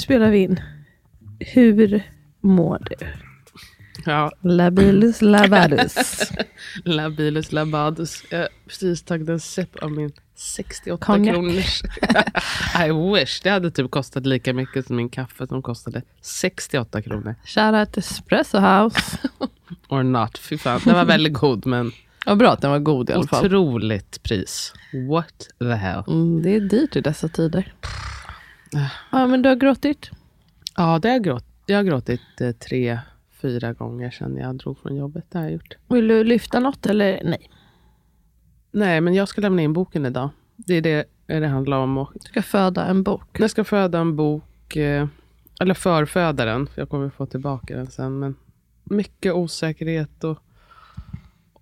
spelar vi in. Hur mår du? Ja, Labilus labadus. Labilus labadus. Jag har precis tagit en sipp av min 68 Cognac. kronors. I wish. Det hade typ kostat lika mycket som min kaffe som kostade 68 kronor. Shoutout Espresso House. Or not. Fy fan. Den var väldigt god men Vad bra att den var god i alla fall. otroligt pris. What the hell. Mm, det är dyrt i dessa tider. Ja, men du har gråtit? Ja, det har jag, gråt, jag har gråtit eh, tre, fyra gånger sedan jag drog från jobbet. Det har jag gjort. Vill du lyfta något eller nej? Nej, men jag ska lämna in boken idag. Det är det det handlar om. Och Du ska föda en bok. Jag ska föda en bok, eh, eller förföda den, för jag kommer få tillbaka den sen. Men mycket osäkerhet och,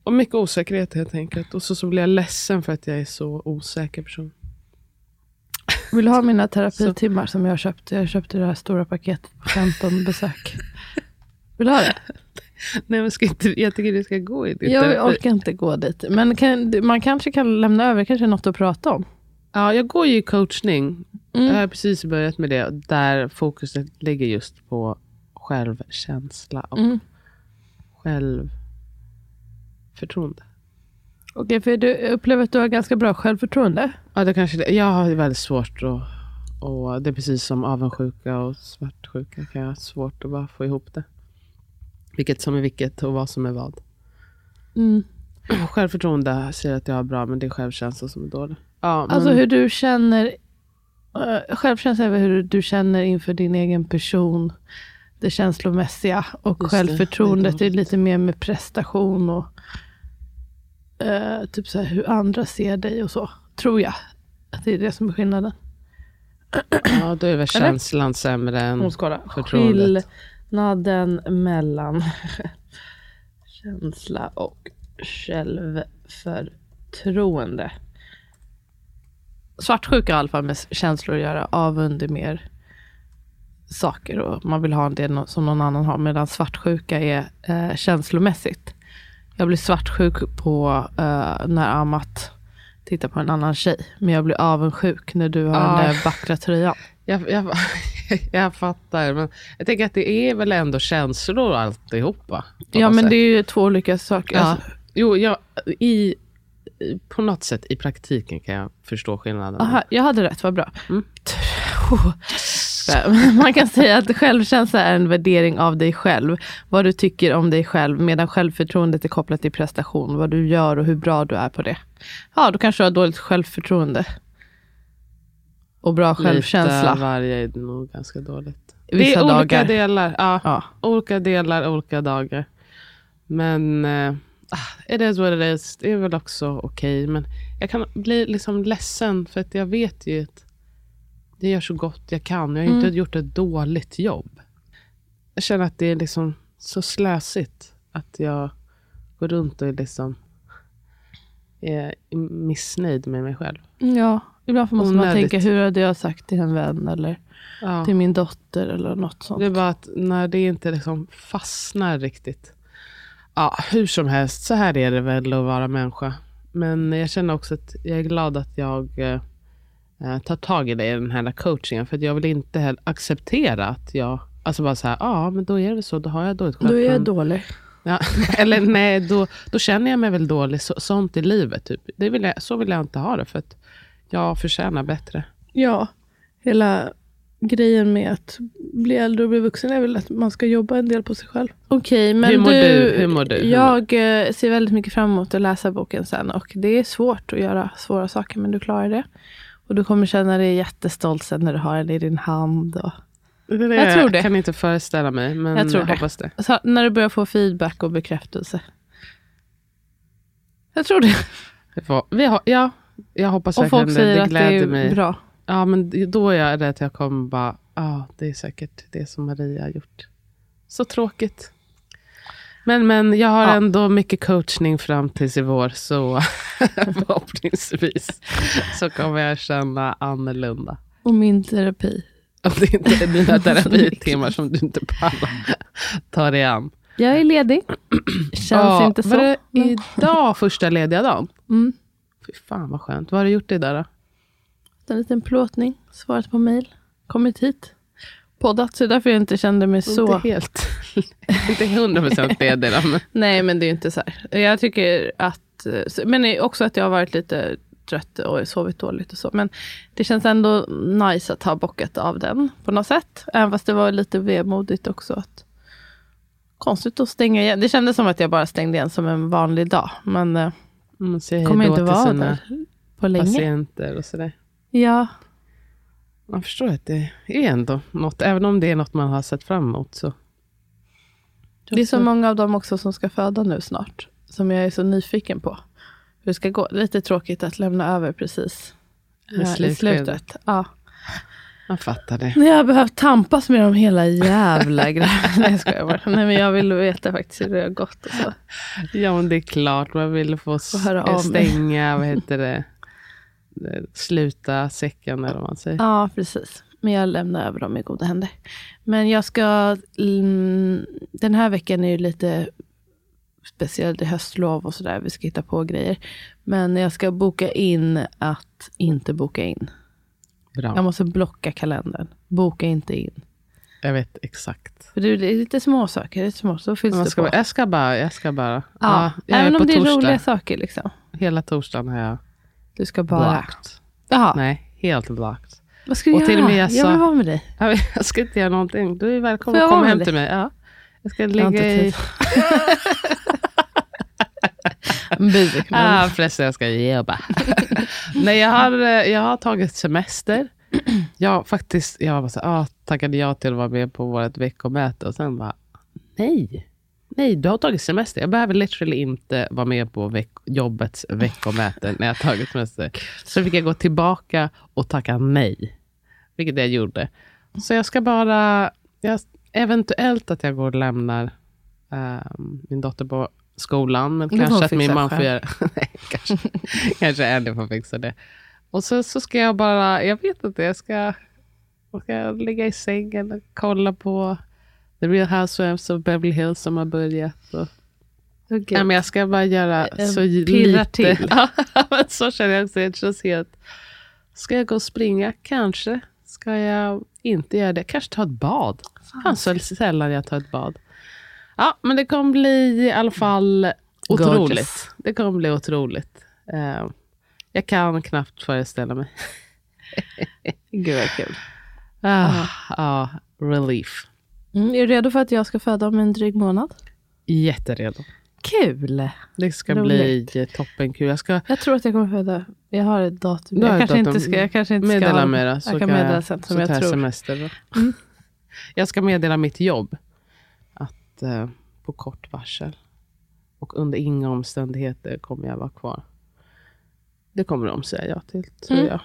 och mycket osäkerhet helt enkelt. Och så, så blir jag ledsen för att jag är så osäker person. Vill du ha mina terapitimmar som jag har köpt? Jag köpte det här stora paketet på 15 besök. Vill du ha det? Nej, men ska inte, jag tycker det ska gå i ditt Jag orkar inte gå dit. Men kan, man kanske kan lämna över kanske något att prata om. Ja, jag går ju i coachning. Mm. Jag har precis börjat med det. Där fokuset ligger just på självkänsla och Mm. självförtroende. Okej, för du upplever att du har ganska bra självförtroende. Ja, det kanske det. Jag har väldigt svårt att... Och det är precis som avundsjuka och svartsjuka. Kan jag ha svårt att bara få ihop det. Vilket som är vilket och vad som är vad. Mm. Självförtroende säger att jag har bra, men det är självkänsla som är dålig. Ja, men, Alltså hur du känner, uh, självkänsla är hur du känner inför din egen person, det känslomässiga. Och Just det, självförtroendet det är är lite mer med prestation och eh, typ så här, hur andra ser dig och så. Tror jag. Att det är det som är skillnaden. ja, då är väl känslan sämre än förtroendet. Skillnaden mellan känsla och självförtroende. Svartsjuka har i alla fall med känslor att göra. Avund är mer saker och man vill ha det som någon annan har. Medan svartsjuka är eh, känslomässigt. Jag blir svartsjuk på eh, när Amat tittar på en annan tjej. Men jag blir avundsjuk när du har Ah. den där vackra tröjan. Jag, jag, jag fattar, men jag tänker att det är väl ändå känslor alltihopa. Ja men sätt. det är ju två olika saker. Ja. Alltså, Jo, jag, i, på något sätt i praktiken kan jag förstå skillnaden. aha, jag hade rätt, vad bra. Mm. Man kan säga att självkänsla är en värdering av dig själv. Vad du tycker om dig själv. Medan självförtroendet är kopplat till prestation. Vad du gör och hur bra du är på det. Ja, då kanske du har dåligt självförtroende. Och bra självkänsla. Lite varje är nog ganska dåligt. Vissa det är olika dagar. delar. Ja, Ja. Olika delar, olika dagar. Men eh, ah, it is what it is. Det är väl också okej. Men jag kan bli liksom ledsen för att jag vet ju att jag gör så gott jag kan. Jag har Mm. inte gjort ett dåligt jobb. Jag känner att det är liksom så slösigt att jag går runt och är liksom är missnöjd med mig själv. Ja, ibland måste man Onödigt. tänka hur hade jag sagt till en vän eller Ja. till min dotter eller något sånt. Det är bara att när det inte liksom fastnar riktigt. Ja, hur som helst, så här är det väl att vara människa. Men jag känner också att jag är glad att jag eh, ta tag i det i den här coachingen. För att jag vill inte heller acceptera att jag, alltså bara så här, ja men då är det så, då har jag dåligt Då är jag självförtroende. dålig. Ja, eller nej, då, då känner jag mig väl dålig. Så, sånt i livet. Typ. Det vill jag, så vill jag inte ha det. För att jag förtjänar bättre. Ja, hela grejen med att bli äldre och bli vuxen är väl att man ska jobba en del på sig själv. Okej, men Hur mår du, du? Hur mår du? Hur Jag eh, ser väldigt mycket fram emot att läsa boken sen och det är svårt att göra svåra saker men du klarar det. Och du kommer känna dig jättestolt sen när du har den i din hand. Och, Det Jag tror det. kan inte föreställa mig. Men Jag tror det. hoppas det. så, när du börjar få feedback och bekräftelse. Jag tror det. Vi har, ja, jag hoppas Och verkligen folk det. säger Det att det är mig. bra. Ja, men då är jag rädd att jag kommer bara, ja, det är säkert det som Maria har gjort. Så tråkigt. Men, men jag har Ja. ändå mycket coachning fram tills i vår, så förhoppningsvis så kommer jag känna annorlunda. Och min terapi. Om det inte är dina terapitimmar som du inte pallar ta dig an. Jag är ledig. Känns Ja, inte så. Var det men- idag första lediga dagen? Mm. Fy fan vad skönt. Vad har du gjort idag då? En liten plåtning, svarat på mail, kommit hit, poddat. Så därför jag inte kände mig så... Inte helt, inte hundra procent men Nej, men det är inte så här. Jag tycker att... Men det är också att jag har varit lite trött och sovit dåligt och så. Men det känns ändå nice att ha bockat av den på något sätt. Även fast det var lite vemodigt också. Att, konstigt att stänga igen. Det kändes som att jag bara stängde igen som en vanlig dag. Men säger kommer hej inte vara där på länge. patienter och sådär. Ja, Man förstår att det är ändå något, även om det är något man har sett fram emot. Så. Det är så många av dem också som ska föda nu snart. Som jag är så nyfiken på. Hur det ska gå. Lite tråkigt att lämna över precis I eh, i slutet. Ja. Man fattar det. Jag har behövt tampas med de hela jävla grejerna. Nej jag skojar bara. Nej men jag vill veta faktiskt hur det har gått. Och så. Ja, men det är klart. Man vill få mig. stänga, vad heter det, sluta säcken eller vad man säger. Ja precis. Men jag lämnar över dem i goda händer. Men jag ska... Mm, den här veckan är ju lite speciell. Det är höstlov och sådär. Vi ska hitta på grejer. Men jag ska boka in att inte boka in. Bra. Jag måste blocka kalendern. Boka inte in. Jag vet exakt. För det är lite små saker. Det är små, så fylls Man det ska, på. jag ska bara, jag ska bara. Ja, jag även om det är torsdag. roliga saker. Liksom. Hela torsdagen har jag Du ska bara... blocked. Jaha, Nej, helt blocked. vad ska du Och göra? till och med jag jag sa- vill vara med dig. Jag ska inte göra någonting. Du är välkommen jag att komma hem till mig. Ja. Jag ska Jag inte ligga i... tid. Busy. Ah, förresten, jag ska jobba. Nej, jag har, eh, jag har tagit semester. Jag faktiskt, jag var så, ah, tackade ja till att vara med på vårt veckomöte och sen bara, nej. Nej, du har tagit semester. Jag behöver literally inte vara med på veck jobbets veckomöte när jag tagit semester. Så fick jag gå tillbaka och tacka nej. Vilket jag gjorde. Så jag ska bara, jag, eventuellt att jag går och lämnar ehm, min dotter på skolan. Men Det kanske att min man får göra Nej, kanske, kanske Andy får fixa det. Och så, så ska jag bara, jag vet inte, jag ska, jag ska ligga i sängen och kolla på The Real Housewives of Beverly Hills som har börjat. Och, Nej, men jag ska bara göra Eh, så pirra lite. till. Så känner jag också. Det känns helt... Ska jag gå och springa? Kanske. Ska jag inte göra det? Kanske ta ett bad. Fan så sällan jag tar ett bad. Ja, men det kommer bli i alla fall otroligt. Gorgeous. Det kommer bli otroligt. Eh, jag kan knappt föreställa mig. Gud vad kul. Ah, ah, relief. Mm, är du redo för att jag ska föda om en dryg månad? Jätteredo. Kul! Det ska Roligt. bli toppenkul. Jag ska Jag tror att jag kommer föda. Jag har ett datum. Jag ett kanske, datum. inte ska, jag kanske inte ska... meddela. Så jag kan meddela sen som jag tror. semester då. Jag ska meddela mitt jobb. Att eh, på kort varsel. Och under inga omständigheter kommer jag vara kvar. Det kommer de säga ja till, tror Mm. jag.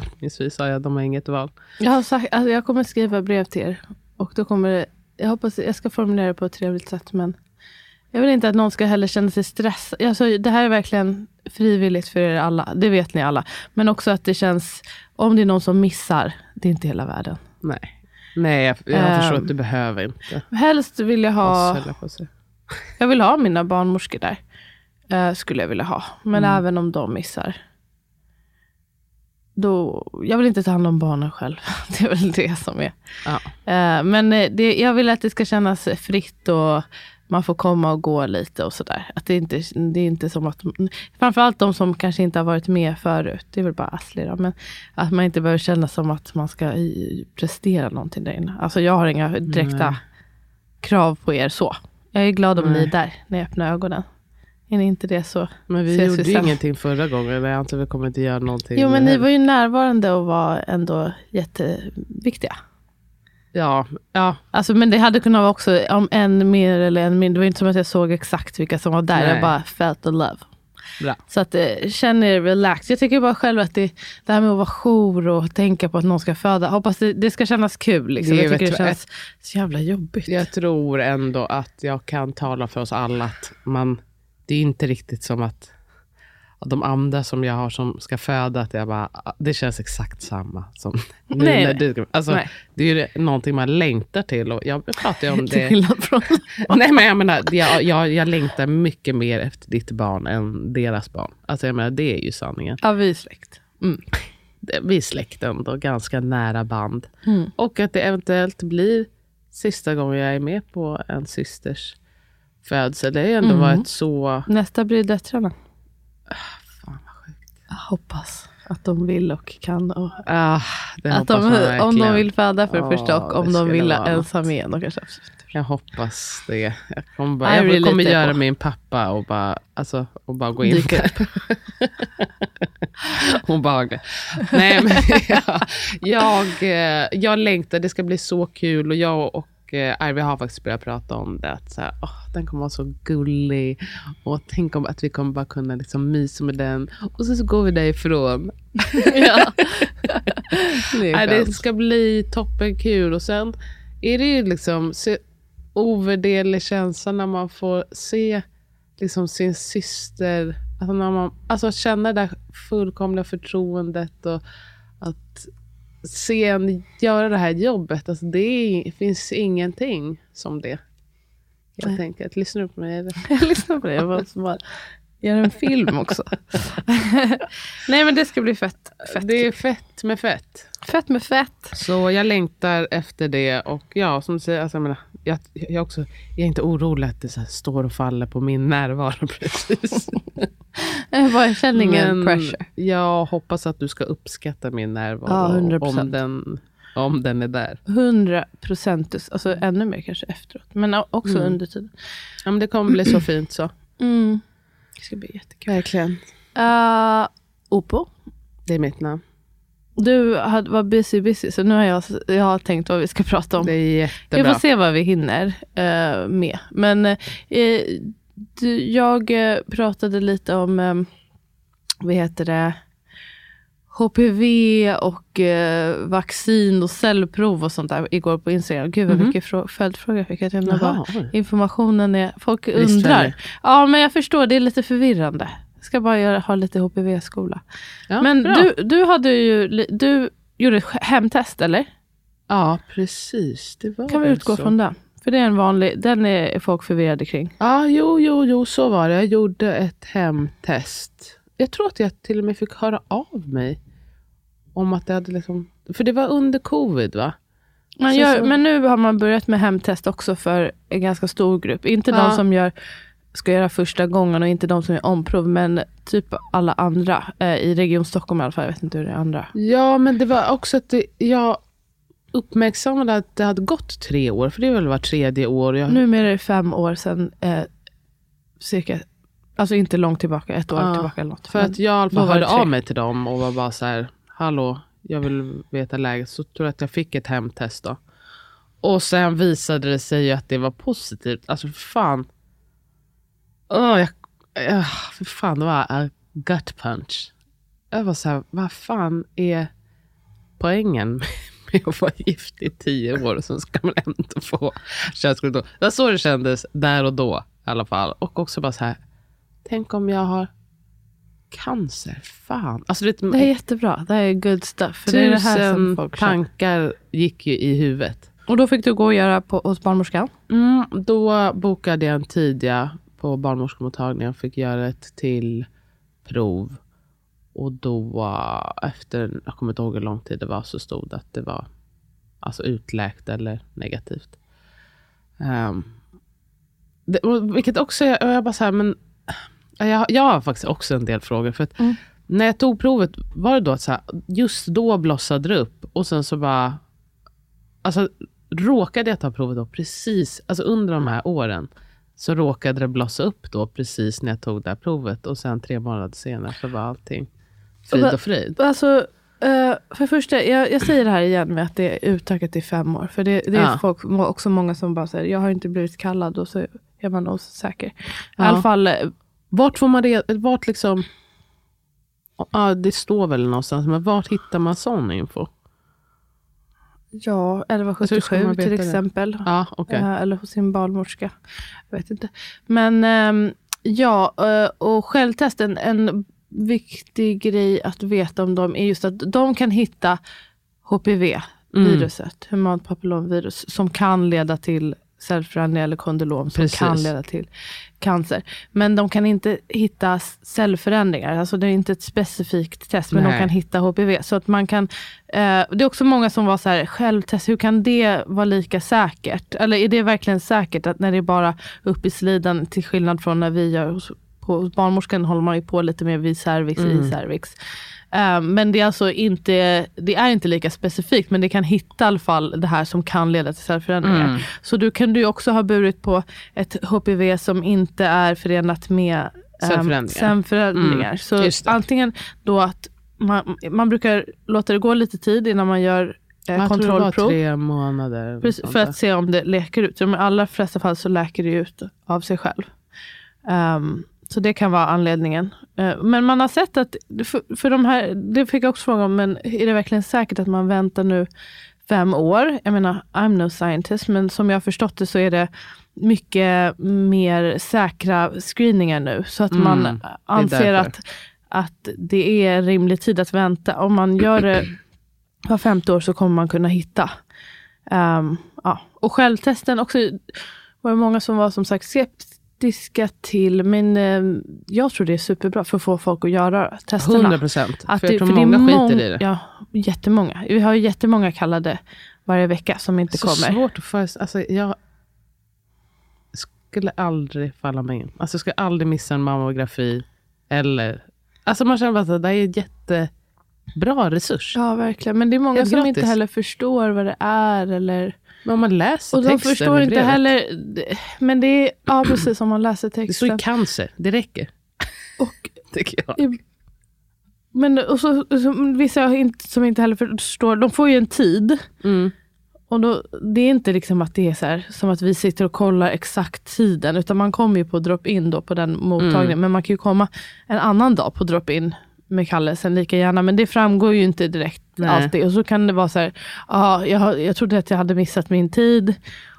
Förhoppningsvis har jag, de har inget val. Jag, har sagt, alltså jag kommer skriva brev till er. Och då kommer det, jag hoppas jag ska formulera det på ett trevligt sätt. Men jag vill inte att någon ska heller känna sig stressad. Alltså, det här är verkligen frivilligt för er alla. Det vet ni alla. Men också att det känns, om det är någon som missar, det är inte hela världen. Nej, Nej jag, jag Ehm. förstår att du behöver inte. Helst vill jag ha, oss, jag vill ha mina barnmorskor där. Eh, skulle jag vilja ha. Men även om de missar. Då, jag vill inte ta hand om barnen själv. Det är väl det som är. Ja. Eh, men eh, det, jag vill att det ska kännas fritt och man får komma och gå lite och sådär. Att det, inte, det är inte som att, framförallt de som kanske inte har varit med förut, det är väl bara Asli då, men att man inte behöver känna som att man ska prestera någonting där inne. Alltså jag har inga direkta Nej. krav på er så. Jag är glad om ni Nej. är där när jag öppnar ögonen. Är ni inte det så Men vi gjorde ju ingenting förra gången. Jag antar vi kommer inte göra någonting. Jo men ni var ju närvarande och var ändå jätteviktiga. Ja, ja. Alltså, men det hade kunnat vara också om en mer eller en mindre. Det var inte som att jag såg exakt vilka som var där. Nej. Jag bara felt the love. Bra. Så att eh, känn er relaxed. Jag tycker bara själv att det, det här med att vara jour och tänka på att någon ska föda. Hoppas det, det ska kännas kul. Liksom. Det jag tycker vet det känns så jävla jobbigt. Jag tror ändå att jag kan tala för oss alla att man, det är inte riktigt som att de andra som jag har som ska föda, att jag bara, "Ah, det känns exakt samma som nu Nej, när du ska- alltså, Nej. Det är ju någonting man längtar till. Och jag pratar ju om det. Nej, men jag, menar, jag, jag, jag längtar mycket mer efter ditt barn än deras barn. Alltså, jag menar, det är ju sanningen. ja, vi är släkt. Mm. Vi är släkten och ganska nära band. Mm. Och att det eventuellt blir sista gången jag är med på en systers födsel. Det har ju ändå Mm. varit så... Nästa blir döttrarna. Fan vad sjukt. Jag hoppas att de vill och kan. Och Ah, att de, om de vill föda för det Ja, första och om de vill vara ensam igen. Då kanske. Jag hoppas det. Jag kommer, bara, jag really kommer göra på. min pappa och bara, alltså, och bara gå in Dyka där. Obehagligt. Nej, men jag, jag, eh, jag längtar. Det ska bli så kul. Och jag och eh, Ivy har faktiskt börjat prata om det. Att så här, åh, den kommer vara så gullig. Och tänk om att vi kommer bara kunna liksom mysa med den. Och så, så går vi därifrån. ja. det Nej, det ska bli toppenkul. Och sen är det ju liksom så ovärderlig känsla när man får se liksom sin syster. Alltså, när man, alltså känna det där fullkomliga förtroendet och att se en göra det här jobbet. Alltså, det är, finns ingenting som det. Jag Nej. tänker att lyssna på mig. Jag lyssnar på det. Jag måste bara göra en film också. Nej men det ska bli fett. Fett, Det är fett med fett. fett med fett. Så jag längtar efter det. Och ja, som du säger, alltså, jag, menar, jag, jag, också, jag är inte orolig att det så står och faller på min närvaro precis. Jag bara känner ingen pressure. jag hoppas att du ska uppskatta min närvaro. Ja, 100%. om, den, om den är där. 100 procent, alltså ännu mer kanske efteråt. Men också Mm. under tiden. Ja, men det kommer bli så fint så. Mm. Det ska bli jättekul. Verkligen. Uh, Opo, Det är mitt namn. Du hade, var busy busy så nu har jag, jag har tänkt vad vi ska prata om. Det är Vi jättebra. får se vad vi hinner eh, med. Men eh, du, jag eh, pratade lite om, eh, vad heter det, HPV och eh, vaccin och cellprov och sånt där igår på Instagram. Gud vad Mhm. mycket frå- följdfrågor jag fick. Jag bara, informationen är, folk undrar. Ja men jag förstår, det är lite förvirrande. Jag ska bara göra, ha lite HPV-skola. Ja, men bra. du, du hade ju, du gjorde ett hemtest eller? Ja, precis. Det var Kan vi utgå så. från den? För det är en vanlig, den är folk förvirrade kring. Ja, jo, jo, jo, så var det. Jag gjorde ett hemtest. Jag tror att jag till och med fick höra av mig. Om att det hade liksom... För det var under covid, va? Man Så- gör, så- Men nu har man börjat med hemtest också för en ganska stor grupp. Inte Ja. de som gör, ska göra första gången och inte de som gör omprov, men typ alla andra. Eh, I Region Stockholm i alla fall, jag vet inte hur det är andra. Ja, men det var också att det, jag uppmärksammade att det hade gått tre år. För det är väl var tredje år. Jag, Numera är det fem år sedan, eh, cirka, alltså inte långt tillbaka, ett år Ja, tillbaka eller något. För Men att jag i alla fall hörde av mig till dem och var bara så här, hallå, jag vill veta läget. Så tror jag att jag fick ett hemtest då. Och sen visade det sig att det var positivt. Alltså fan. Åh, jag, äh, för fan, det var en gut punch. Jag var så här, vad fan är poängen med att vara gift i tio år och sen ska man ändå få könssjukdom. Det var så det kändes där och då i alla fall. Och också bara så här, tänk om jag har cancer. Fan. Alltså, det, Det är jättebra, det här är good stuff. För det är det tusen känner. tankar gick ju i huvudet. Och då fick du gå och göra på, hos barnmorskan? Mm, då bokade jag en tid ja, på barnmorskemottagningen och fick göra ett till prov. Och då efter, jag kommer inte ihåg hur lång tid det var, så stod det att det var alltså utläkt eller negativt. Um, det, vilket också, jag, jag bara så här, men jag, jag har faktiskt också en del frågor. För Mm. när jag tog provet, var det då att så här, just då blossade det upp och sen så bara, alltså råkade jag ta provet då precis, alltså under de här åren, så råkade det blossa upp då precis när jag tog det här provet och sen tre månader senare så var allting frid och frid. Alltså, eh, för det första, jag, jag säger det här igen med att det är utökat till fem år. För det, det är Ja. folk, också många som bara säger, jag har inte blivit kallad och så är man osäker. I Ja. alla fall, eh, Vart får man det, vart liksom, ja det står väl någonstans, men vart hittar man sån info? Ja, Alltså, hur ska 1177 man veta till exempel. Ja, okej. Eh, eller hos sin barnmorska. Jag vet inte. Men ehm, ja, eh, och självtesten, en viktig grej att veta om dem är just att de kan hitta HPV-viruset, humant papillomvirus, som kan leda till cellförändring eller kondylom som Precis. kan leda till cancer. Men de kan inte hitta cellförändringar. Alltså det är inte ett specifikt test, men de Nej. kan hitta HPV. Så att man kan, eh, det är också många som var så här, självtest, hur kan det vara lika säkert? Eller är det verkligen säkert att när det är bara upp i slidan, till skillnad från när vi gör hos, på barnmorskan håller man ju på lite mer vid cervix, i cervix. Eh, men det är alltså inte, det är inte lika specifikt, men det kan hitta i alla fall det här som kan leda till cellförändringar. Så du kan du också ha burit på ett HPV som inte är förenat med ehm, Cellförändringar. cellförändringar. Mm, Så antingen då att man, man brukar låta det gå lite tid innan man gör eh, Jag tror det var kontrollprov. tre månader. Precis, för att se om det läker ut. I de allra flesta fall så läker det ut av sig själv. Ehm, så det kan vara anledningen. Eh, men man har sett att, för, för de här, det fick jag också fråga om, men är det verkligen säkert att man väntar nu fem år? Jag menar, I'm no scientist, men som jag har förstått det så är det mycket mer säkra screeningar nu. Så att man Mm, anser därför. att, att det är rimlig tid att vänta. Om man gör det var femte år så kommer man kunna hitta. Ehm, ja. Och självtesten också var det många som var som sagt skeptiska till. Men ehm, jag tror det är superbra för att få folk att göra testerna. 100 procent. Att För jag tror för många mång- skiter i det. Ja, jättemånga. Vi har jättemånga kallade varje vecka som inte så kommer. svårt att föreställa alltså, Jag skulle aldrig falla mig in. Alltså, jag skulle aldrig missa en mammografi. Eller... Alltså man känner bara att det är en jättebra resurs. Ja, verkligen. Men det är många Helt som gratis. inte heller förstår vad det är. Eller... Men om man läser Och de texten förstår inte brevet. heller. Men det är, ja precis, om man läser Det står texten. ju cancer. Det räcker. Och Tycker jag. Men och så, så, vissa inte, som inte heller förstår, de får ju en tid. Mm. Och då, det är inte liksom att det är så här, som att vi sitter och kollar exakt tiden. Utan man kommer ju på drop-in då på den mottagningen. Mm. Men man kan ju komma en annan dag på drop-in med kallelsen lika gärna. Men det framgår ju inte direkt Nej. alltid. Och så kan det vara så här, ja, jag, jag trodde att jag hade missat min tid.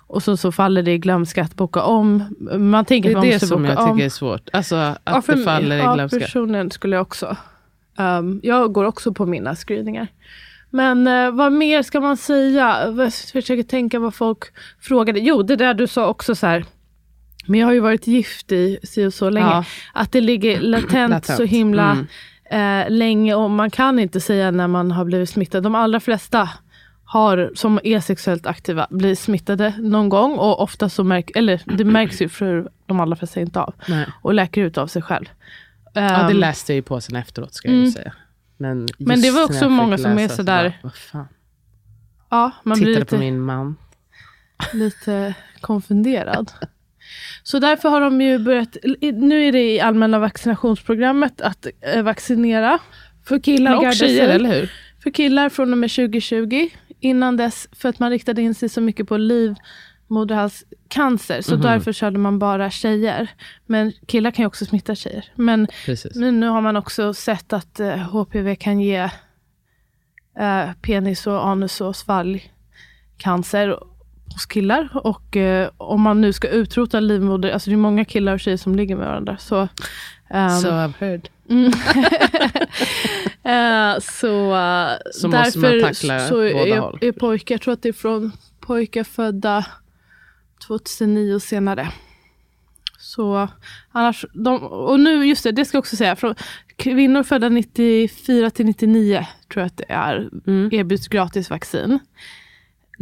Och så, så faller det i glömska att boka om. Man tänker Det att är man det måste som boka jag om. tycker är svårt. Alltså att Ja, för det faller i ja, glömska. personligen skulle jag också. Um, jag går också på mina screeningar. Men eh, vad mer ska man säga? Jag försöker tänka vad folk frågade. Jo, det där du sa också så här. Men jag har ju varit gift i si och så länge. Ja. Att det ligger latent, Latent. så himla Mm. Eh, länge och man kan inte säga när man har blivit smittad. De allra flesta har, som är sexuellt aktiva blir smittade någon gång och ofta så märk, eller det märks ju för de allra flesta inte av Nej. och läker ut av sig själv. Ja, det Ehm, läste jag ju på sen efteråt ska jag ju Mm. säga. Men, Men det var också många som är läsa så sådär- bara, ja, man blir Tittade lite, på min man. lite konfunderad. Så därför har de ju börjat, nu är det i allmänna vaccinationsprogrammet att eh, vaccinera För killar och tjejer, eller hur? för killar från och med 2020. Innan dess, för att man riktade in sig så mycket på livmoderhalscancer, så därför körde man bara tjejer. Men killar kan ju också smitta tjejer. Men. Men nu har man också sett att eh, HPV kan ge eh, penis och anus och svalgcancer hos killar. Och eh, om man nu ska utrota livmoder, alltså det är många killar och tjejer som ligger med varandra. Så, ehm, So I've heard. eh, så, eh, Så måste man tackla så båda är, håll. är pojkar, jag tror att det är från pojkar födda 2009 och senare. Så annars, de, och nu, just det, det ska jag också säga. Från kvinnor födda 94 till 99 tror jag att det är, Mm. erbjuds gratis vaccin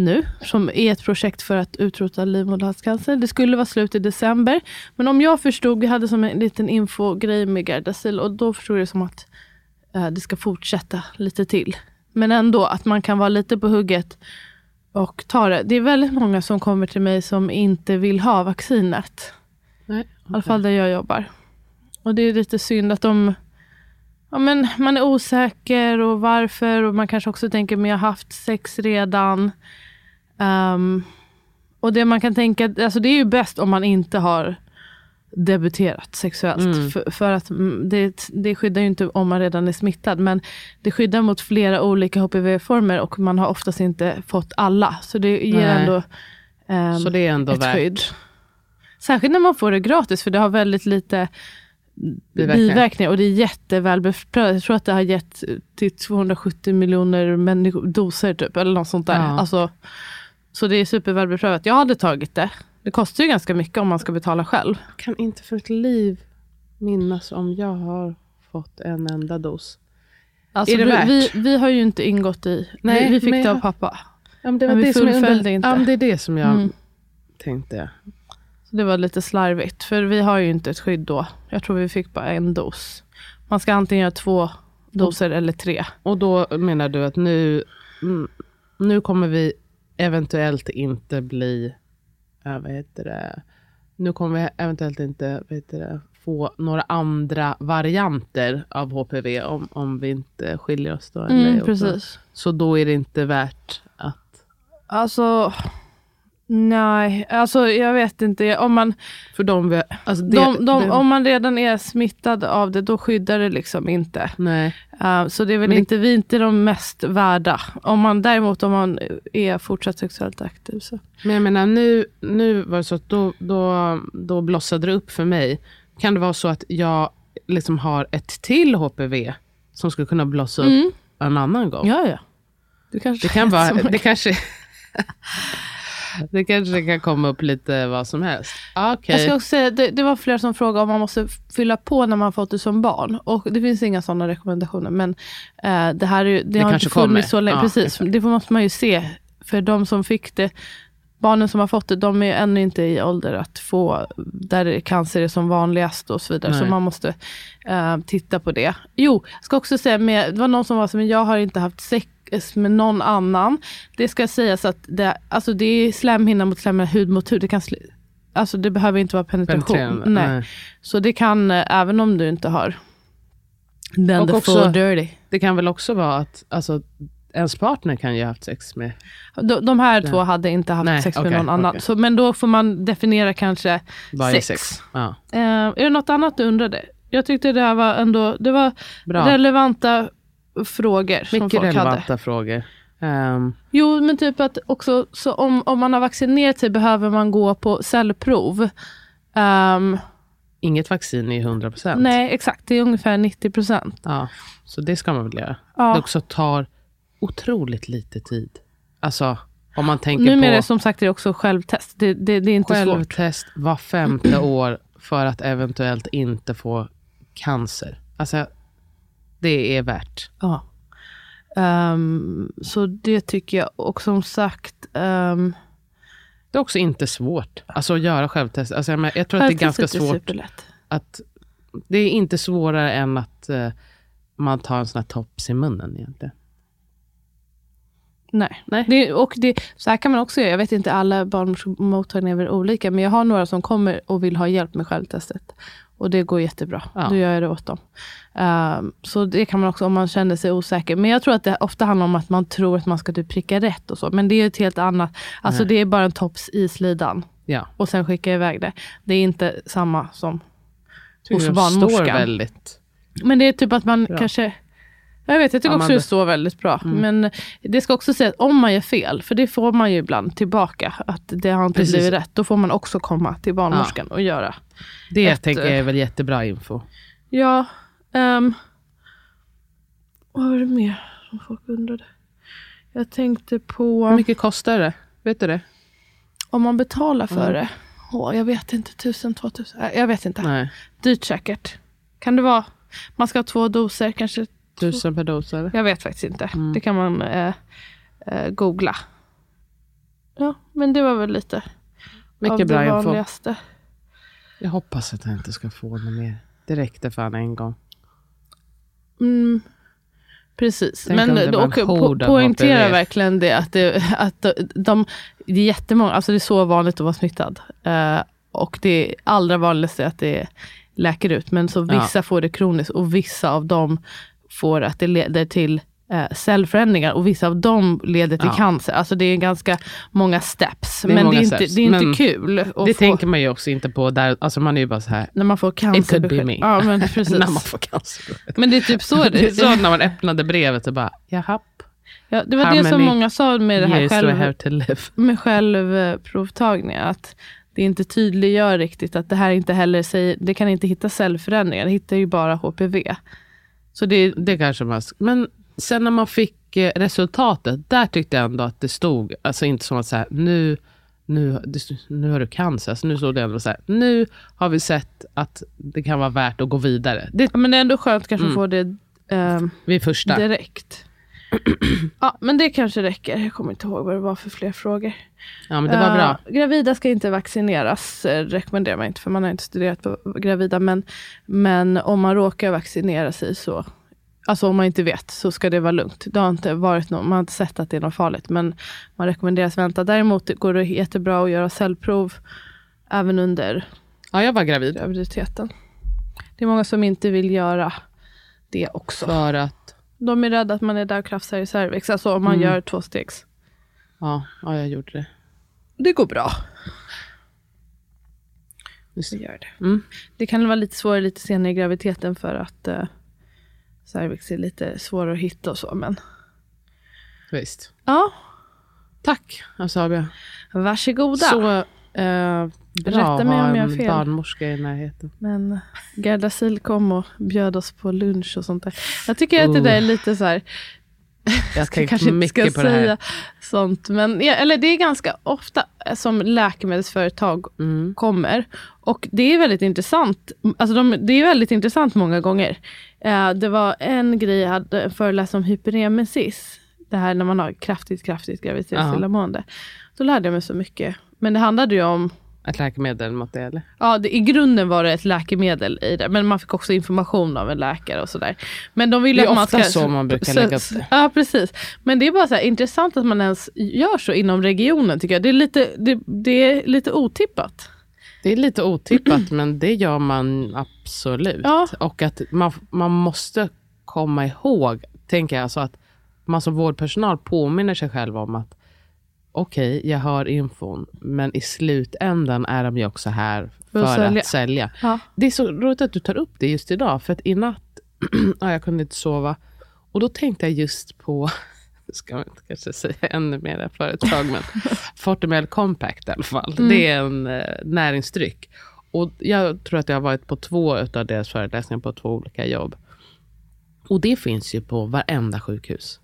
nu, som är ett projekt för att utrota livmoderhalscancer. Det skulle vara slut i december. Men om jag förstod, vi hade som en liten infogrej med Gardasil och då förstod jag det som att eh, det ska fortsätta lite till. Men ändå att man kan vara lite på hugget och ta det. Det är väldigt många som kommer till mig som inte vill ha vaccinet. Nej. I alla fall där jag jobbar. Och det är lite synd att de... Ja, men man är osäker och varför och man kanske också tänker men jag har haft sex redan. Ehm, och det man kan tänka, alltså det är ju bäst om man inte har debuterat sexuellt. För, för att mm, det, det skyddar ju inte om man redan är smittad. Men det skyddar mot flera olika HPV-former och man har oftast inte fått alla. Så det ger Nej. ändå ehm, Så det är ändå ett värt. skydd. Särskilt när man får det gratis för det har väldigt lite Biverkningar. biverkningar och det är jätteväl beprövat. Jag tror att det har gett till 270 miljoner människor, doser typ, eller något sånt där. Ja. Alltså, så det är superväl beprövat. Jag hade tagit det. Det kostar ju ganska mycket om man ska betala själv. Jag kan inte för ett liv minnas om jag har fått en enda dos. Alltså, Är det vi, värt? vi, vi har ju inte ingått i, Nej, vi, vi fick det av jag- pappa. Ja, men det Men vi det som jag fullföljde inte. Ja, men det är det som jag Mm. tänkte. Så det var lite slarvigt, för vi har ju inte ett skydd då. Jag tror vi fick bara en dos. Man ska antingen göra två doser eller tre. Och då menar du att nu, mm, nu kommer vi eventuellt inte bli, äh, vad heter det, nu kommer vi eventuellt inte vad heter det, få några andra varianter av HPV om, om vi inte skiljer oss. Då, Mm, precis. Så då är det inte värt att... Alltså, nej, alltså jag vet inte. Om man, För de, alltså det, de, de, det, om man redan är smittad av det, då skyddar det liksom inte. Nej, Uh, så det är väl det- inte, vi är inte de mest värda. Om man däremot om man är fortsatt sexuellt aktiv så. men jag menar nu, nu var det så att då, då, då blossade det upp för mig. Kan det vara så att jag liksom har ett till HPV som skulle kunna blossa upp en annan gång? Ja, ja. Du kanske Det kan vara, det kanske... det kanske kan komma upp lite vad som helst. Ah, Okej. Jag ska också säga, det, det var flera som frågade om man måste fylla på när man fått det som barn. Och det finns inga sådana rekommendationer. Men eh, det här är, det, Det har inte funnits så länge. Ja, Precis, exakt. det måste man ju se. För de som fick det, barnen som har fått det, de är ännu inte i ålder att få, där cancer är som vanligast och så vidare. Så Nej. man måste eh, titta på det. Jo, jag ska också säga, med, det var någon som var så, men jag har inte haft sex med någon annan. Det ska sägas att det, alltså det är slemhinna mot slemhinna, hud mot hud. Det, kan sli- alltså det behöver inte vara penetration. Nej. nej. Så det kan, eh, även om du inte har den Och the också- full dirty. Det kan väl också vara att alltså, ens partner kan ju ha haft sex med... De, de här två hade inte haft Nej, sex med någon annan. okej. Så, men då får man definiera kanske Varje sex. sex. Ja, Eh, är det något annat du undrade? Jag tyckte det här var ändå det var bra. relevanta frågor som Mycket folk relevanta hade. frågor. Ehm, Jo, men typ att också så om, om man har vaccinerat sig behöver man gå på cellprov. Ehm, inget vaccin är 100%. nej, exakt. Det är ungefär 90 procent. Ja, så det ska man väl göra. Ja. Det också tar otroligt lite tid. Alltså, om man tänker Numera på som sagt är det också självtest. Det, det, det är inte svårt. självtest var femte år för att eventuellt inte få cancer. Alltså, det är värt. Ja. Ehm, så det tycker jag. Och som sagt, um, Det är också inte svårt alltså, att göra självtest. Alltså, jag, jag tror att det är ganska svårt. superlätt. att Det är inte svårare än att eh, man tar en sån här tops i munnen egentligen. Nej. Nej. Det, och det, så här kan man också göra. Jag vet inte, alla barnmottagningar är väl olika. Men jag har några som kommer och vill ha hjälp med självtestet. Och det går jättebra. Ja. Då gör jag det åt dem. Ehm, så det kan man också om man känner sig osäker. Men jag tror att det ofta handlar om att man tror att man ska typ pricka rätt och så. Men det är ett helt annat. Alltså Nej. det är bara en tops i slidan. Ja. Och sen skicka iväg det. Det är inte samma som hos barnmorskan. väldigt... Men det är typ att man Bra. kanske... Jag vet, jag tycker Ja, också det står väldigt bra. Mm. Men det ska också sägas om man gör fel, för det får man ju ibland tillbaka, att det har inte Precis. blivit rätt. Då får man också komma till barnmorskan och göra. Det Ett, tänker jag är väl jättebra info. Ja, um, vad var det mer som folk undrade? Jag tänkte på Hur mycket kostar det? Vet du det? om man betalar för Mm. det. Åh, jag vet inte, tusen, två tusen. Jag vet inte. Nej. Dyrt säkert. Kan det vara man ska ha två doser, kanske. Tusen per dos eller? Jag vet faktiskt inte. Mm. Det kan man eh, eh, googla. Ja, men det var väl lite av Mycket bra det info. vanligaste. Jag hoppas att jag inte ska få något mer. Det räckte fan en gång. Mm, precis. Tänk Men och, po av poängtera verkligen det att, det, att de, de, det är jättemånga, alltså det är så vanligt att vara smittad. Eh, och det allra vanligaste är att det läker ut. Men så Ja. vissa får det kroniskt och vissa av dem får att det leder till eh, cellförändringar och vissa av dem leder till Ja. cancer. Alltså det är ganska många steps. är men det många är inte, steps, det är inte men kul. Det få, tänker man ju också inte på. Där, alltså man är ju bara så här. när man får It could be me. Ja, men precis. när man får cancer. Men det är typ så det Det är så när man öppnade brevet och bara, jaha. Ja, det var How det som många sa med det här själv, med självprovtagningar. Att det inte tydliggör riktigt att det här inte heller säger, det kan inte hitta cellförändringar, det hittar ju bara HPV. Så det Det kanske man... Men sen när man fick eh, resultatet, där tyckte jag ändå att det stod, alltså inte som att säga nu, nu, det- nu har du cancer. Så nu stod det ändå så här, nu har vi sett att det kan vara värt att gå vidare. Det men det är ändå skönt kanske Mm. att få det ehm, vid första. direkt. Ja, men det kanske räcker. Jag kommer inte ihåg vad det var för fler frågor. Ja, men det var bra. Eh, gravida ska inte vaccineras, eh, rekommenderar man inte, för man har inte studerat på gravida. Men, men om man råkar vaccinera sig så, alltså om man inte vet, så ska det vara lugnt. Det har inte varit något, man har inte sett att det är något farligt, men man rekommenderas vänta. Däremot går det jättebra att göra cellprov även under Ja, jag var gravid. graviditeten. Det är många som inte vill göra det också. För att, De är rädda att man är där och krafsar i cervix, alltså om man Mm. gör två stegs. ja, ja, jag gjorde det. Det går bra. Just gör det. Mm. Det kan vara lite svårare lite senare i graviditeten för att uh, cervix är lite svårare att hitta och så. Men Visst. ja, Tack, Asabia. varsågoda. Så eh, Rätta mig om jag har fel. barnmorska i närheten. Men Gerda Sil kom och bjöd oss på lunch och sånt där. Jag tycker att det där är lite så här, Jag tänkte inte mycket på det säga här. sånt. Men, ja, eller det är ganska ofta som läkemedelsföretag Mm. kommer. Och det är väldigt intressant. Alltså de, det är väldigt intressant många gånger. Eh, det var en grej jag hade föreläst om hyperemesis. Det här när man har kraftigt, kraftigt graviditetsillamående. Då lärde jag mig så mycket. Men det handlade ju om Ett läkemedel mot det eller? Ja, det, i grunden var det ett läkemedel i det. Men man fick också information av en läkare och sådär. Men de ville Det är att man ofta ska... så man brukar lägga upp det. Ja, precis. Men det är bara så här, intressant att man ens gör så inom regionen tycker jag. Det är lite, det, det är lite otippat. Det är lite otippat men det gör man absolut. Ja. Och att man, man måste komma ihåg, tänker jag, alltså att man som vårdpersonal påminner sig själv om att okej, jag har infon, men i slutändan är de ju också här För att sälja. att sälja. Ja. Det är så roligt att du tar upp det just idag, för att i natt, ja, jag kunde inte sova, och då tänkte jag just på, ska man inte kanske säga ännu mer företag, men Fortimel Compact i alla fall. Det är en eh, näringsdryck. Och jag tror att jag har varit på två av deras föreläsningar på två olika jobb. Och det finns ju på varenda sjukhus.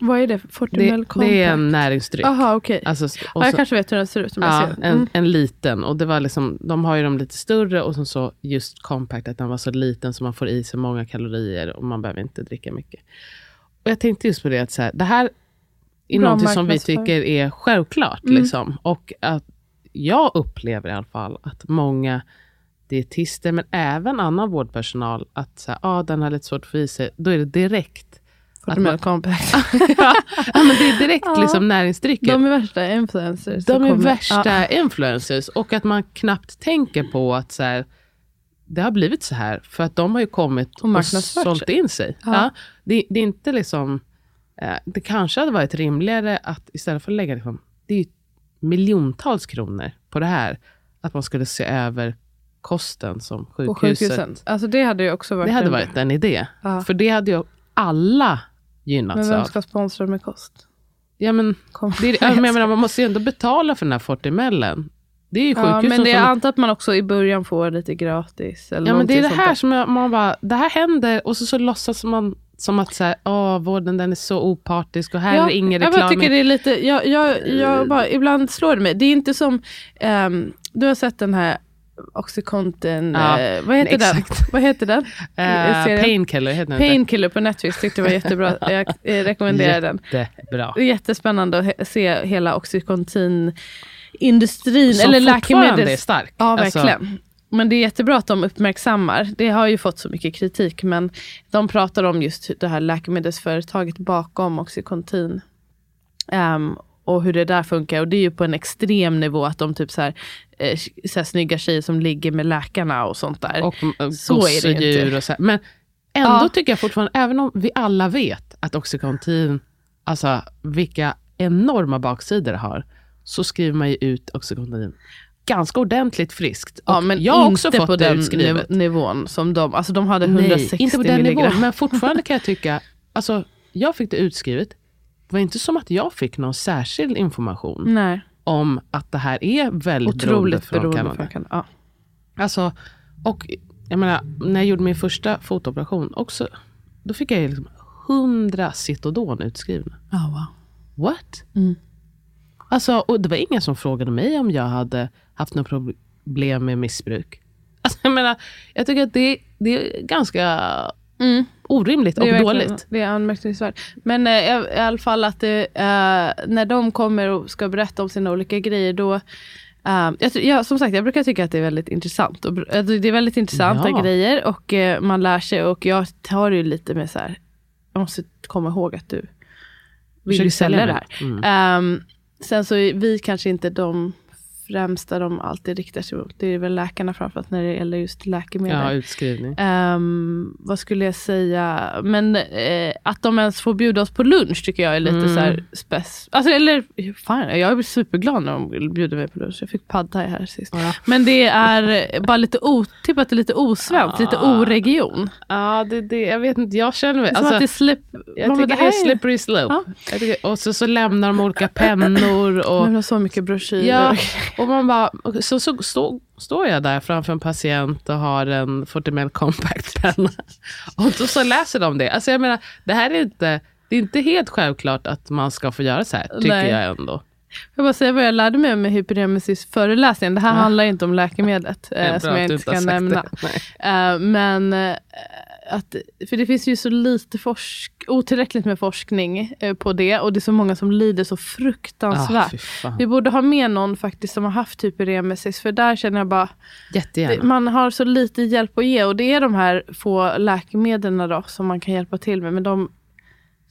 Vad är det? Det, Fortimel det är en näringsdryck. Jaha, okej. Alltså, Ja, jag så- kanske vet hur den ser ut om jag Ja, ser den. en, Mm. en liten. Och det var liksom, de har ju dem lite större och sen så just compact, att den var så liten så man får i sig många kalorier och man behöver inte dricka mycket. Och jag tänkte just på det att så här, det här är Bra någonting som vi tycker är självklart. Mm. Liksom. Och att jag upplever i alla fall att många dietister, men även annan vårdpersonal, att så här, ah, den har lite svårt att få i sig, då är det direkt Fortimel man- Compact. ja, men det är direkt Ja. liksom näringsdrycker. De är värsta influencers. De är kommer- värsta Ja. influencers och att man knappt tänker på att så här, det har blivit så här för att de har ju kommit Och och, sålt in sig. Ja. Ja. det, det är inte liksom, eh, det kanske hade varit rimligare att istället för att lägga liksom, det är ju miljontals kronor på det här, att man skulle se över kosten som På sjukhuset. Alltså det hade ju också varit Det hade en- varit en idé. Ja. För det hade ju alla Men gynnats vem av. ska sponsra med kost? Ja, men, det är, ja, men jag menar, man måste ju ändå betala för den här Fortimellen. Det är ju Ja, men det, jag som antar att man också i början får lite gratis. Eller Ja, men det är det här som jag, man bara, det här händer och så, så låtsas man som att så här, Åh, vården den är så opartisk och här är det ingen jag reklam. tycker det är lite, jag, jag, jag bara, ibland slår det mig. Det är inte som, ehm, du har sett den här Oxycontin, Ja, eh, vad heter den? exakt. Vad heter den? Serien? Painkiller heter den. Painkiller på Netflix tyckte jag var jättebra. Jag eh, rekommenderar den. Jättebra. Det jättespännande att se hela Oxycontin-industrin, Som eller fortfarande är stark. Ja, Alltså, verkligen. Men det är jättebra att de uppmärksammar. Det har ju fått så mycket kritik, men de pratar om just det här läkemedelsföretaget bakom Oxycontin. Ehm, och hur det där funkar. Och det är ju på en extrem nivå att de typ så här, eh, så här snygga tjejer som ligger med läkarna och sånt där. och äh, Så är det inte. och så här. Men ändå Ja. tycker jag fortfarande, även om vi alla vet att Oxycontin, alltså vilka enorma baksidor det har, så skriver man ju ut Oxycontin ganska ordentligt friskt. ja, Och men jag har också på fått det den utskrivet. niv- nivån som de, alltså de hade 160 Nej, inte på den milligram. nivån, men fortfarande kan jag tycka, alltså jag fick det utskrivet, det var inte som att jag fick någon särskild information Nej, om att det här är väldigt otroligt beroendeframkallande. beroendeframkallande. Ja. Alltså, och jag menar, när jag gjorde min första fotooperation, också, då fick jag liksom 100 Citodon utskrivna. Oh, wow. What? Mm. Alltså, och det var ingen som frågade mig om jag hade haft något problem med missbruk. Alltså, jag menar, jag tycker att det, det är ganska Mm. orimligt och dåligt. Det är anmärkningsvärt. Men eh, i alla fall att det, eh, när de kommer och ska berätta om sina olika grejer, då eh, jag, jag, som sagt, jag brukar tycka att det är väldigt intressant. Och, alltså, det är väldigt intressanta Ja. grejer och eh, man lär sig. Och jag tar ju lite med så här, jag måste komma ihåg att du vill sälja det här. Mm. Ehm, sen så är vi kanske inte de främsta de alltid riktar sig mot. Det är väl läkarna framförallt när det gäller just läkemedel. Ja, utskrivning. Ehm, vad skulle jag säga? Men eh, att de ens får bjuda oss på lunch tycker jag är lite Mm. så här spec. Alltså, eller, fan, jag är superglad när de bjuder mig på lunch. Jag fick pad thai här sist. Ja. Men det är bara lite otippat, lite osvenskt, lite Ah. oregion. Ja, det, det, jag vet inte, jag känner mig... Som att det Alltså, slip, jag tycker det här är slippery slope. Ja. Tycker, och så, så lämnar de olika pennor. Och, så mycket broschyrer. Ja, och man bara, så, så stå, står jag där framför en patient och har en 40 ml compact penna. Och då så läser de det. Alltså jag menar, det här är inte, det är inte helt självklart att man ska få göra så här, tycker Nej. jag ändå. Jag bara säga vad jag lärde mig med hyperemesis föreläsningen. Det här Ja. handlar inte om läkemedlet, eh, som jag inte ska nämna. Eh, men eh, att, för det finns ju så lite forsk otillräckligt med forskning eh, på det och det är så många som lider så Ah, fruktansvärt. fan. Vi borde ha med någon faktiskt som har haft hyperemesis för där känner jag bara, Jättegärna. man har så lite hjälp att ge och det är de här få läkemedlen då som man kan hjälpa till med men de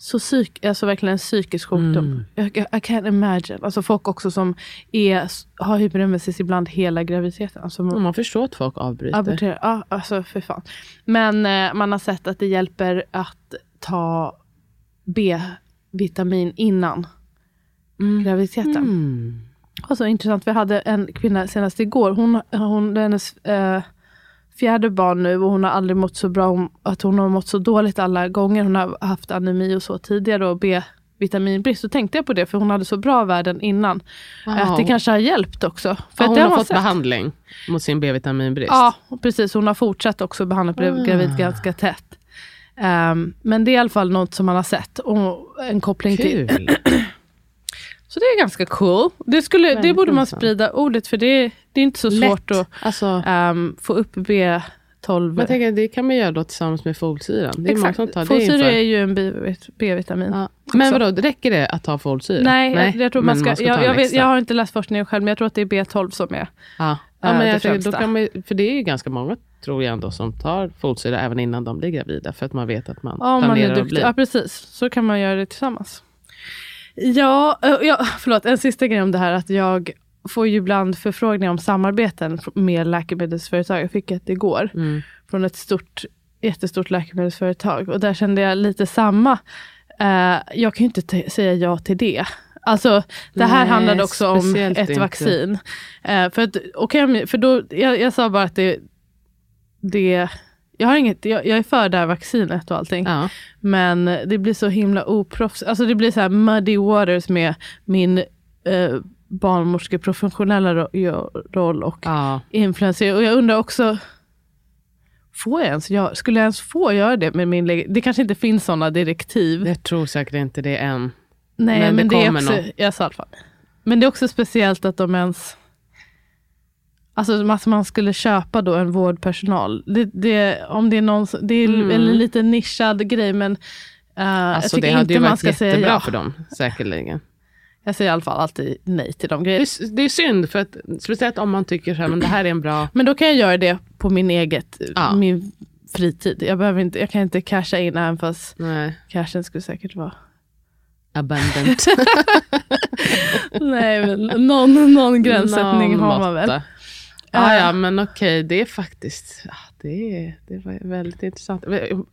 så psyk, alltså verkligen en psykisk sjukdom. Mm. Jag, I can't imagine. Alltså folk också som är, har hyperemesis ibland hela graviditeten. Alltså, Och man förstår att folk avbryter. Abortera, ja alltså för fan. Men eh, man har sett att det hjälper att ta B-vitamin innan graviditeten. Mm. Och så intressant, vi hade en kvinna senast igår, hon, hon, hennes eh, fjärde barn nu och hon har aldrig mått så bra, om, att hon har mått så dåligt alla gånger. Hon har haft anemi och så tidigare och B-vitaminbrist. Så tänkte jag på det, för hon hade så bra värden innan. Att det kanske har hjälpt också. För Ja, att hon har man fått sett. behandling mot sin B-vitaminbrist. Ja, precis. Hon har fortsatt också behandla blev Ah. gravid ganska tätt. Ehm, men det är i alla fall något som man har sett och en koppling till. Så det är ganska cool. Det, skulle, det borde man sprida ordet för det, det är inte så svårt Lätt. att Alltså, ehm, få upp B12. men jag tänker, det kan man göra då tillsammans med folsyran. Det är många som tar det Folsyra är ju en B-vitamin. Ja. Men vadå, räcker det att ta folsyra? Nej, jag, jag, tror man ska, ta jag, en jag, vet, jag har inte läst forskningen själv, men jag tror att det är B12 som är. Ja, ja äh, men jag tänker, då kan man, för det är ju ganska många, tror jag ändå, som tar folsyra även innan de blir gravida. För att man vet att man Ja, om man är planerar att bli. Ja, precis. Så kan man göra det tillsammans. Ja, eh, ja, förlåt. En sista grej om det här. att Jag får ju ibland förfrågningar om samarbeten med läkemedelsföretag. Jag fick ett igår Mm. från ett stort, jättestort läkemedelsföretag. Och där kände jag lite samma. Eh, jag kan ju inte säga ja till det. Alltså, det här Nej, handlade också om ett inte. vaccin. Eh, för att, okej, för då, jag, jag sa bara att det, det jag, har inget, jag, jag är för det här vaccinet och allting. Ja. Men det blir så himla oproffs. Alltså det blir så här muddy waters med min eh, barnmorskeprofessionella ro- roll och Ja. influencer. Och jag undrar också, får jag ens göra, skulle jag ens få göra det med min leg- Det kanske inte finns sådana direktiv. Jag tror säkert inte det än. Nej, men men, det det, är också, jag sa i alla fall. Men det är också speciellt att de ens Alltså att man skulle köpa då en vårdpersonal. Det, det, om det är någon, det är Mm. en lite nischad grej men uh, jag Alltså tycker det hade inte ju man varit ska säga jättebra ja. för dem, säkerligen. Jag säger i alla fall alltid nej till de Det grejerna. är, det är synd, för att, speciellt om man tycker så här, men det här är en bra... Men då kan jag göra det på min eget, Ja. min fritid. Jag, behöver inte, jag kan inte casha in även fast Nej, cashen skulle säkert vara abundant. Nej, men någon, någon gränssättning Någon har man väl. Ah, ja, Eh. men okej, det är faktiskt, det, är, det var väldigt intressant.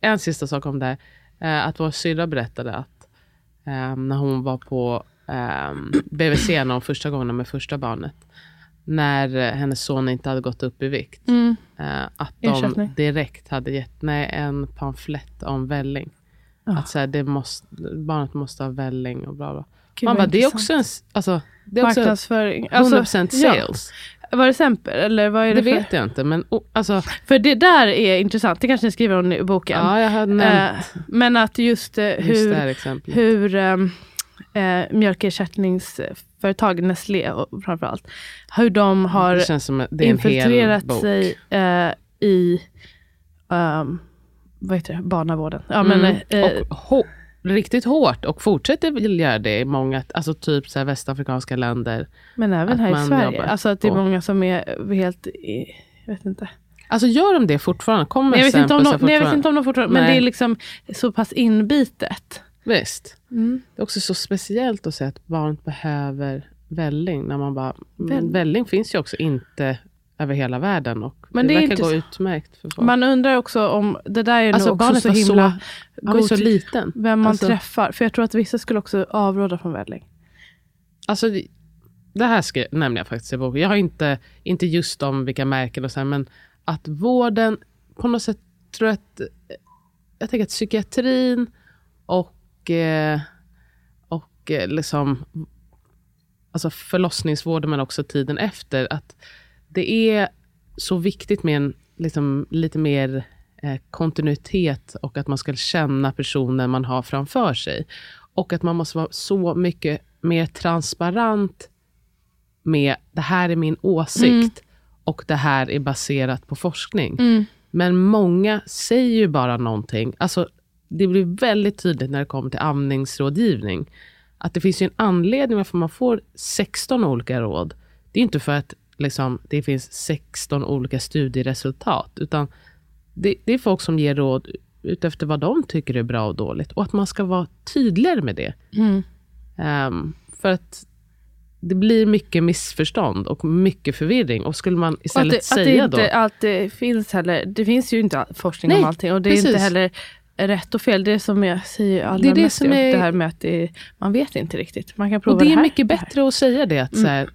En sista sak om det. Eh, att vår syrra berättade att eh, när hon var på eh, BVC någon första gången med första barnet. När eh, hennes son inte hade gått upp i vikt. Mm. Eh, att de Ersättning. direkt hade gett nej, en pamflett om välling. Ja. Att så här, det måste, barnet måste ha välling och bla bla. Gud, Man bara, det är också en, alltså, det är också Marknadsföring. 100% ja. Var det Semper? Eller vad är det, Det för? vet jag inte, men o- alltså, För det där är intressent. Det kanske ni skriver om i boken. ja, jag har nämnt Eh, men att just, eh, just hur, exemplet. hur um, eh, mjölkersättningsföretag, Nestlé och framförallt, hur de har infiltrerat sig eh, i um, vad heter det? barnavården. Ja, men, Mm. eh, och hå- riktigt hårt och fortsätter väl göra det i många, alltså typ så västafrikanska länder. men även här i Sverige. Alltså att det är många som är helt, jag vet inte. Alltså gör de det fortfarande? Kommer Nej, jag, vet inte om de, nej, jag vet inte om de fortfarande, men Nej. det är liksom så pass inbitet. Visst. Mm. Det är också så speciellt att säga att barnet behöver välling. När man bara, men Välling. välling finns ju också inte över hela världen. Och Men det, det verkar inte gå så- utmärkt för folk. Man undrar också om, det där är alltså nog också så himla så, ju så liten. vem man alltså, träffar. För jag tror att vissa skulle också avråda från välling. Alltså, det- det här ska, nämner jag faktiskt i boken. Jag har inte, inte just om vilka märken och så här, men att vården på något sätt tror jag att jag tänker att psykiatrin och, eh, och eh, liksom alltså förlossningsvården men också tiden efter. Att det är så viktigt med en liksom, lite mer eh, kontinuitet och att man ska känna personen man har framför sig. Och att man måste vara så mycket mer transparent med det här är min åsikt och det här är baserat på forskning. Men många säger ju bara någonting. Alltså, det blir väldigt tydligt när det kommer till amningsrådgivning. Att det finns ju en anledning varför man får 16 olika råd. Det är inte för att liksom, det finns 16 olika studieresultat. Utan det, det är folk som ger råd utefter vad de tycker är bra och dåligt. Och att man ska vara tydligare med det. Ehm, för att det blir mycket missförstånd och mycket förvirring. Och skulle man Och att istället det, att det säga inte då... alltid finns heller. Det finns ju inte forskning Nej, om allting. Och det är inte heller rätt och fel. Det är som jag säger allra Det är det mest som om är- det här med att det, man vet inte riktigt. Man kan prova Och det är här, mycket det här. bättre att säga det. Att så här,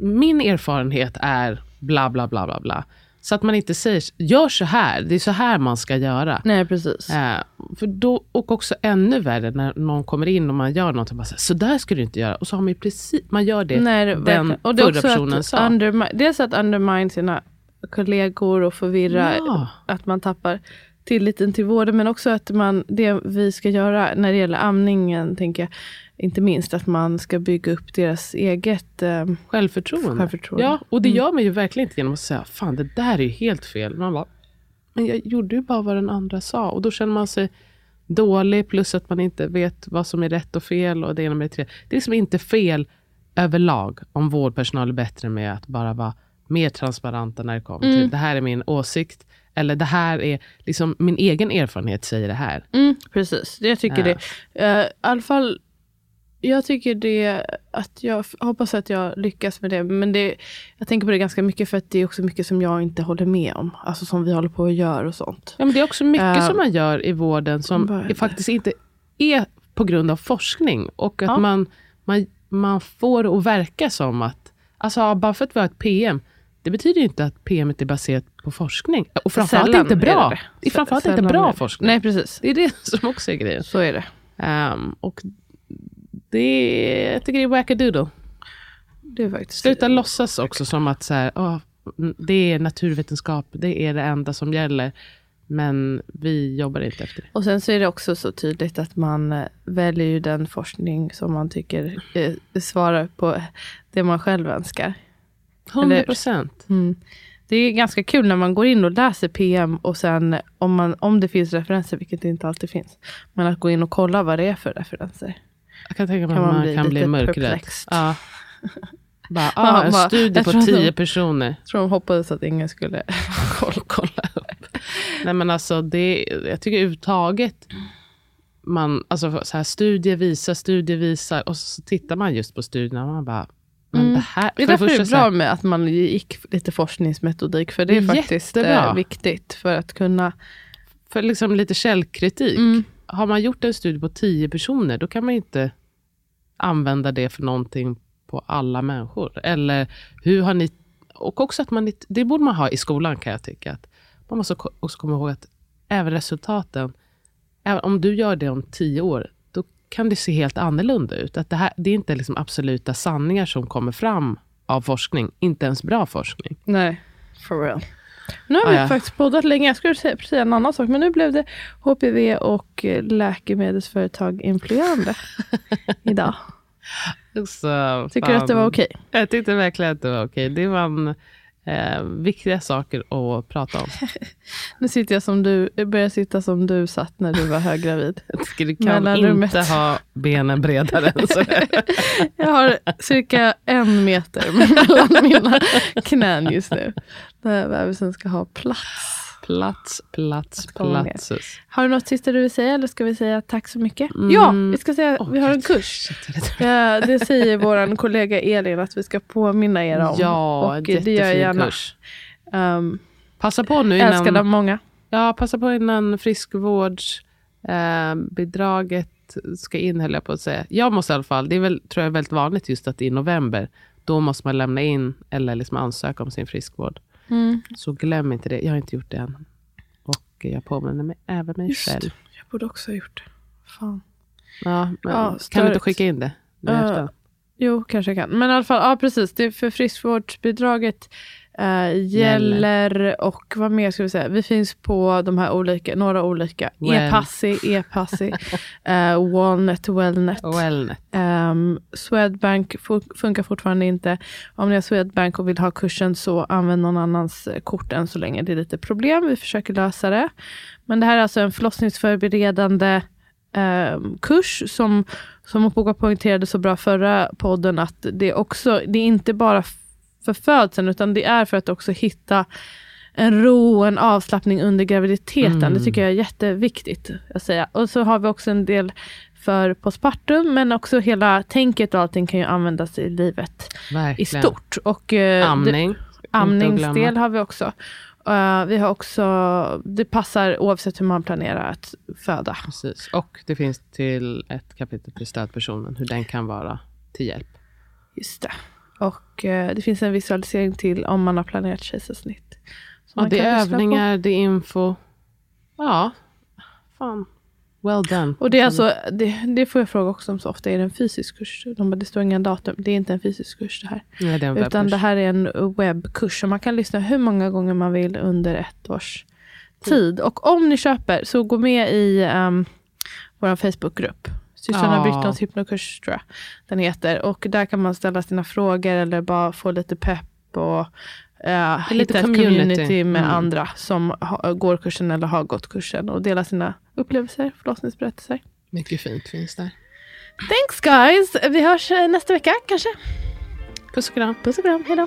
min erfarenhet är bla bla bla bla bla. Så att man inte säger, gör så här, det är så här man ska göra. Nej, precis. Eh, för då, och också ännu värre när någon kommer in och man gör någonting. Bara så, här, så där ska du inte göra. Och så har man precis, man gör det Nej, det, den och det förra personen att sa. undermi- dels att undermine sina kollegor och förvirra, Ja. att man tappar tilliten till vården, men också att man, det vi ska göra när det gäller amningen, tänker jag, inte minst att man ska bygga upp deras eget eh, Självförtroende. Självförtroende. Ja, och det Mm. gör man ju verkligen inte genom att säga, fan det där är ju helt fel. Man bara, men jag gjorde ju bara vad den andra sa. Och då känner man sig dålig, plus att man inte vet vad som är rätt och fel. Och det, ena med det, det är liksom inte fel överlag om vårdpersonal är bättre med att bara vara mer transparenta när det kommer Mm. till, det här är min åsikt. Eller det här är, liksom min egen erfarenhet säger det här. Mm, precis, jag tycker Ja. det. Eh, I alla fall, jag tycker det att jag hoppas att jag lyckas med det. Men det, jag tänker på det ganska mycket för att det är också mycket som jag inte håller med om. Alltså som vi håller på att göra och sånt. Ja, men det är också mycket Eh, som man gör i vården som bara- faktiskt inte är på grund av forskning. Och att Ja. man, man, man får att verka som att, alltså bara för att vi har ett PM, det betyder inte att PM är baserat på forskning. Och framförallt Sällan inte är bra. det Det, det. är framförallt inte är bra forskning. Nej, precis. Det är det som också är grejen. Så är det. Ehm, och det är, jag tycker det är wackadoodle. Det är faktiskt Sluta låtsas också som att så här, åh, det är naturvetenskap, det är det enda som gäller. Men vi jobbar inte efter det. Och sen så är det också så tydligt att man eh, väljer ju den forskning som man tycker eh, svarar på det man själv önskar. 100 procent. Mm. Det är ganska kul när man går in och läser PM och sen om, man, om det finns referenser, vilket det inte alltid finns. Men att gå in och kolla vad det är för referenser. Jag kan tänka mig att man man bli kan bli mörkrädd. Ja. Bara, ah, en bara, studie på tio de- personer. Jag tror de hoppades att ingen skulle kolla, upp. Nej men alltså, det, jag tycker överhuvudtaget, man, alltså så här, studier visar, studier visar och så tittar man just på studierna och man bara, men Mm. det här, Det är för därför det är så här- bra med att man gick lite forskningsmetodik. För det är är faktiskt jättebra. eh, viktigt för att kunna... för liksom lite källkritik. Mm. Har man gjort en studie på tio personer, då kan man inte använda det för någonting på alla människor. Eller hur har ni... Och också att man det borde man ha i skolan kan jag tycka. Att man måste också komma ihåg att även resultaten, även om du gör det om tio år, då kan det se helt annorlunda ut. Att det, här, det är inte liksom absoluta sanningar som kommer fram av forskning, inte ens bra forskning. Nej, for real. Nu har Ah, vi ja. faktiskt poddat länge. Jag skulle säga, säga en annan sak, men nu blev det HPV och eh, läkemedelsföretag influerande idag. Så, Tycker du att det var okej? Jag tyckte verkligen att det var okej. Det var en, eh, viktiga saker att prata om. Nu sitter jag som du, jag börjar sitta som du satt när du var höggravid. Du kan inte ha benen bredare än så. Jag har cirka en meter mellan mina knän just nu. Där bebisen ska ha plats. Plats, plats, platsus. Har du något sista du vill säga eller ska vi säga tack så mycket? Mm. Ja, vi ska säga Åh, vi har en kurs. Det- Ja, det säger vår kollega Elin att vi ska påminna er om. Ja, och en det gör jag gärna. kurs. Um, Passa på nu älskad av innan, många. ja, passa på innan friskvårdsbidraget eh, ska in, höll jag på att säga. Jag måste i alla fall, det är väl, tror jag är väldigt vanligt just att i november, då måste man lämna in eller liksom ansöka om sin friskvård. Mm. Så glöm inte det. Jag har inte gjort det än. Och jag påminner mig även mig Just själv. Jag borde också ha gjort det. Fan. Ja, men Ja, kan du inte skicka in det? efterhand? Jo, kanske jag kan. Men i alla fall, ja precis. Det är för friskvårdsbidraget eh, gäller och vad mer ska vi säga? Vi finns på de här olika, några olika. E-passi, E-passi, eh, Walnet, Wellnet. Wellnet. Um, Swedbank fu- funkar fortfarande inte. Om ni har Swedbank och vill ha kursen så använd någon annans eh, kort än så länge. Det är lite problem. Vi försöker lösa det. Men det här är alltså en förlossningsförberedande ehm, kurs som, som Opoka poängterade så bra förra podden att det är också, det är inte bara för födseln utan det är för att också hitta en ro och en avslappning under graviditeten. Det tycker jag är jätteviktigt att säga. Och så har vi också en del för postpartum men också hela tänket och allting kan ju användas i livet i Verkligen. stort. Och, eh, Amning. Amningsdel har vi också. Eh, vi har också, det passar oavsett hur man planerar att föda. Precis. Och det finns till ett kapitel till stödpersonen, hur den kan vara till hjälp. Just det. Och eh, det finns en visualisering till om man har planerat kejsarsnitt. Ja, det är lyssna på. övningar, det är info. Ja, fan. Well done. Och det är alltså, det, det får jag fråga också om så ofta, är det en fysisk kurs? De bara, det står inga datum, det är inte en fysisk kurs det här. Nej, det är en Utan det här är en webbkurs, så man kan lyssna hur många gånger man vill under ett års tid. Och om ni köper, så gå med i um, vår Facebookgrupp. Systrarna Ja. Britons hypnokurs tror jag den heter. Och där kan man ställa sina frågor eller bara få lite pepp och uh, lite hitta ett community. community med Mm. andra som ha, går kursen eller har gått kursen och dela sina upplevelser, förlossningsberättelser. Mycket fint finns där. Thanks guys! Vi hörs eh, nästa vecka kanske. Puss och kram. Puss och kram, hejdå!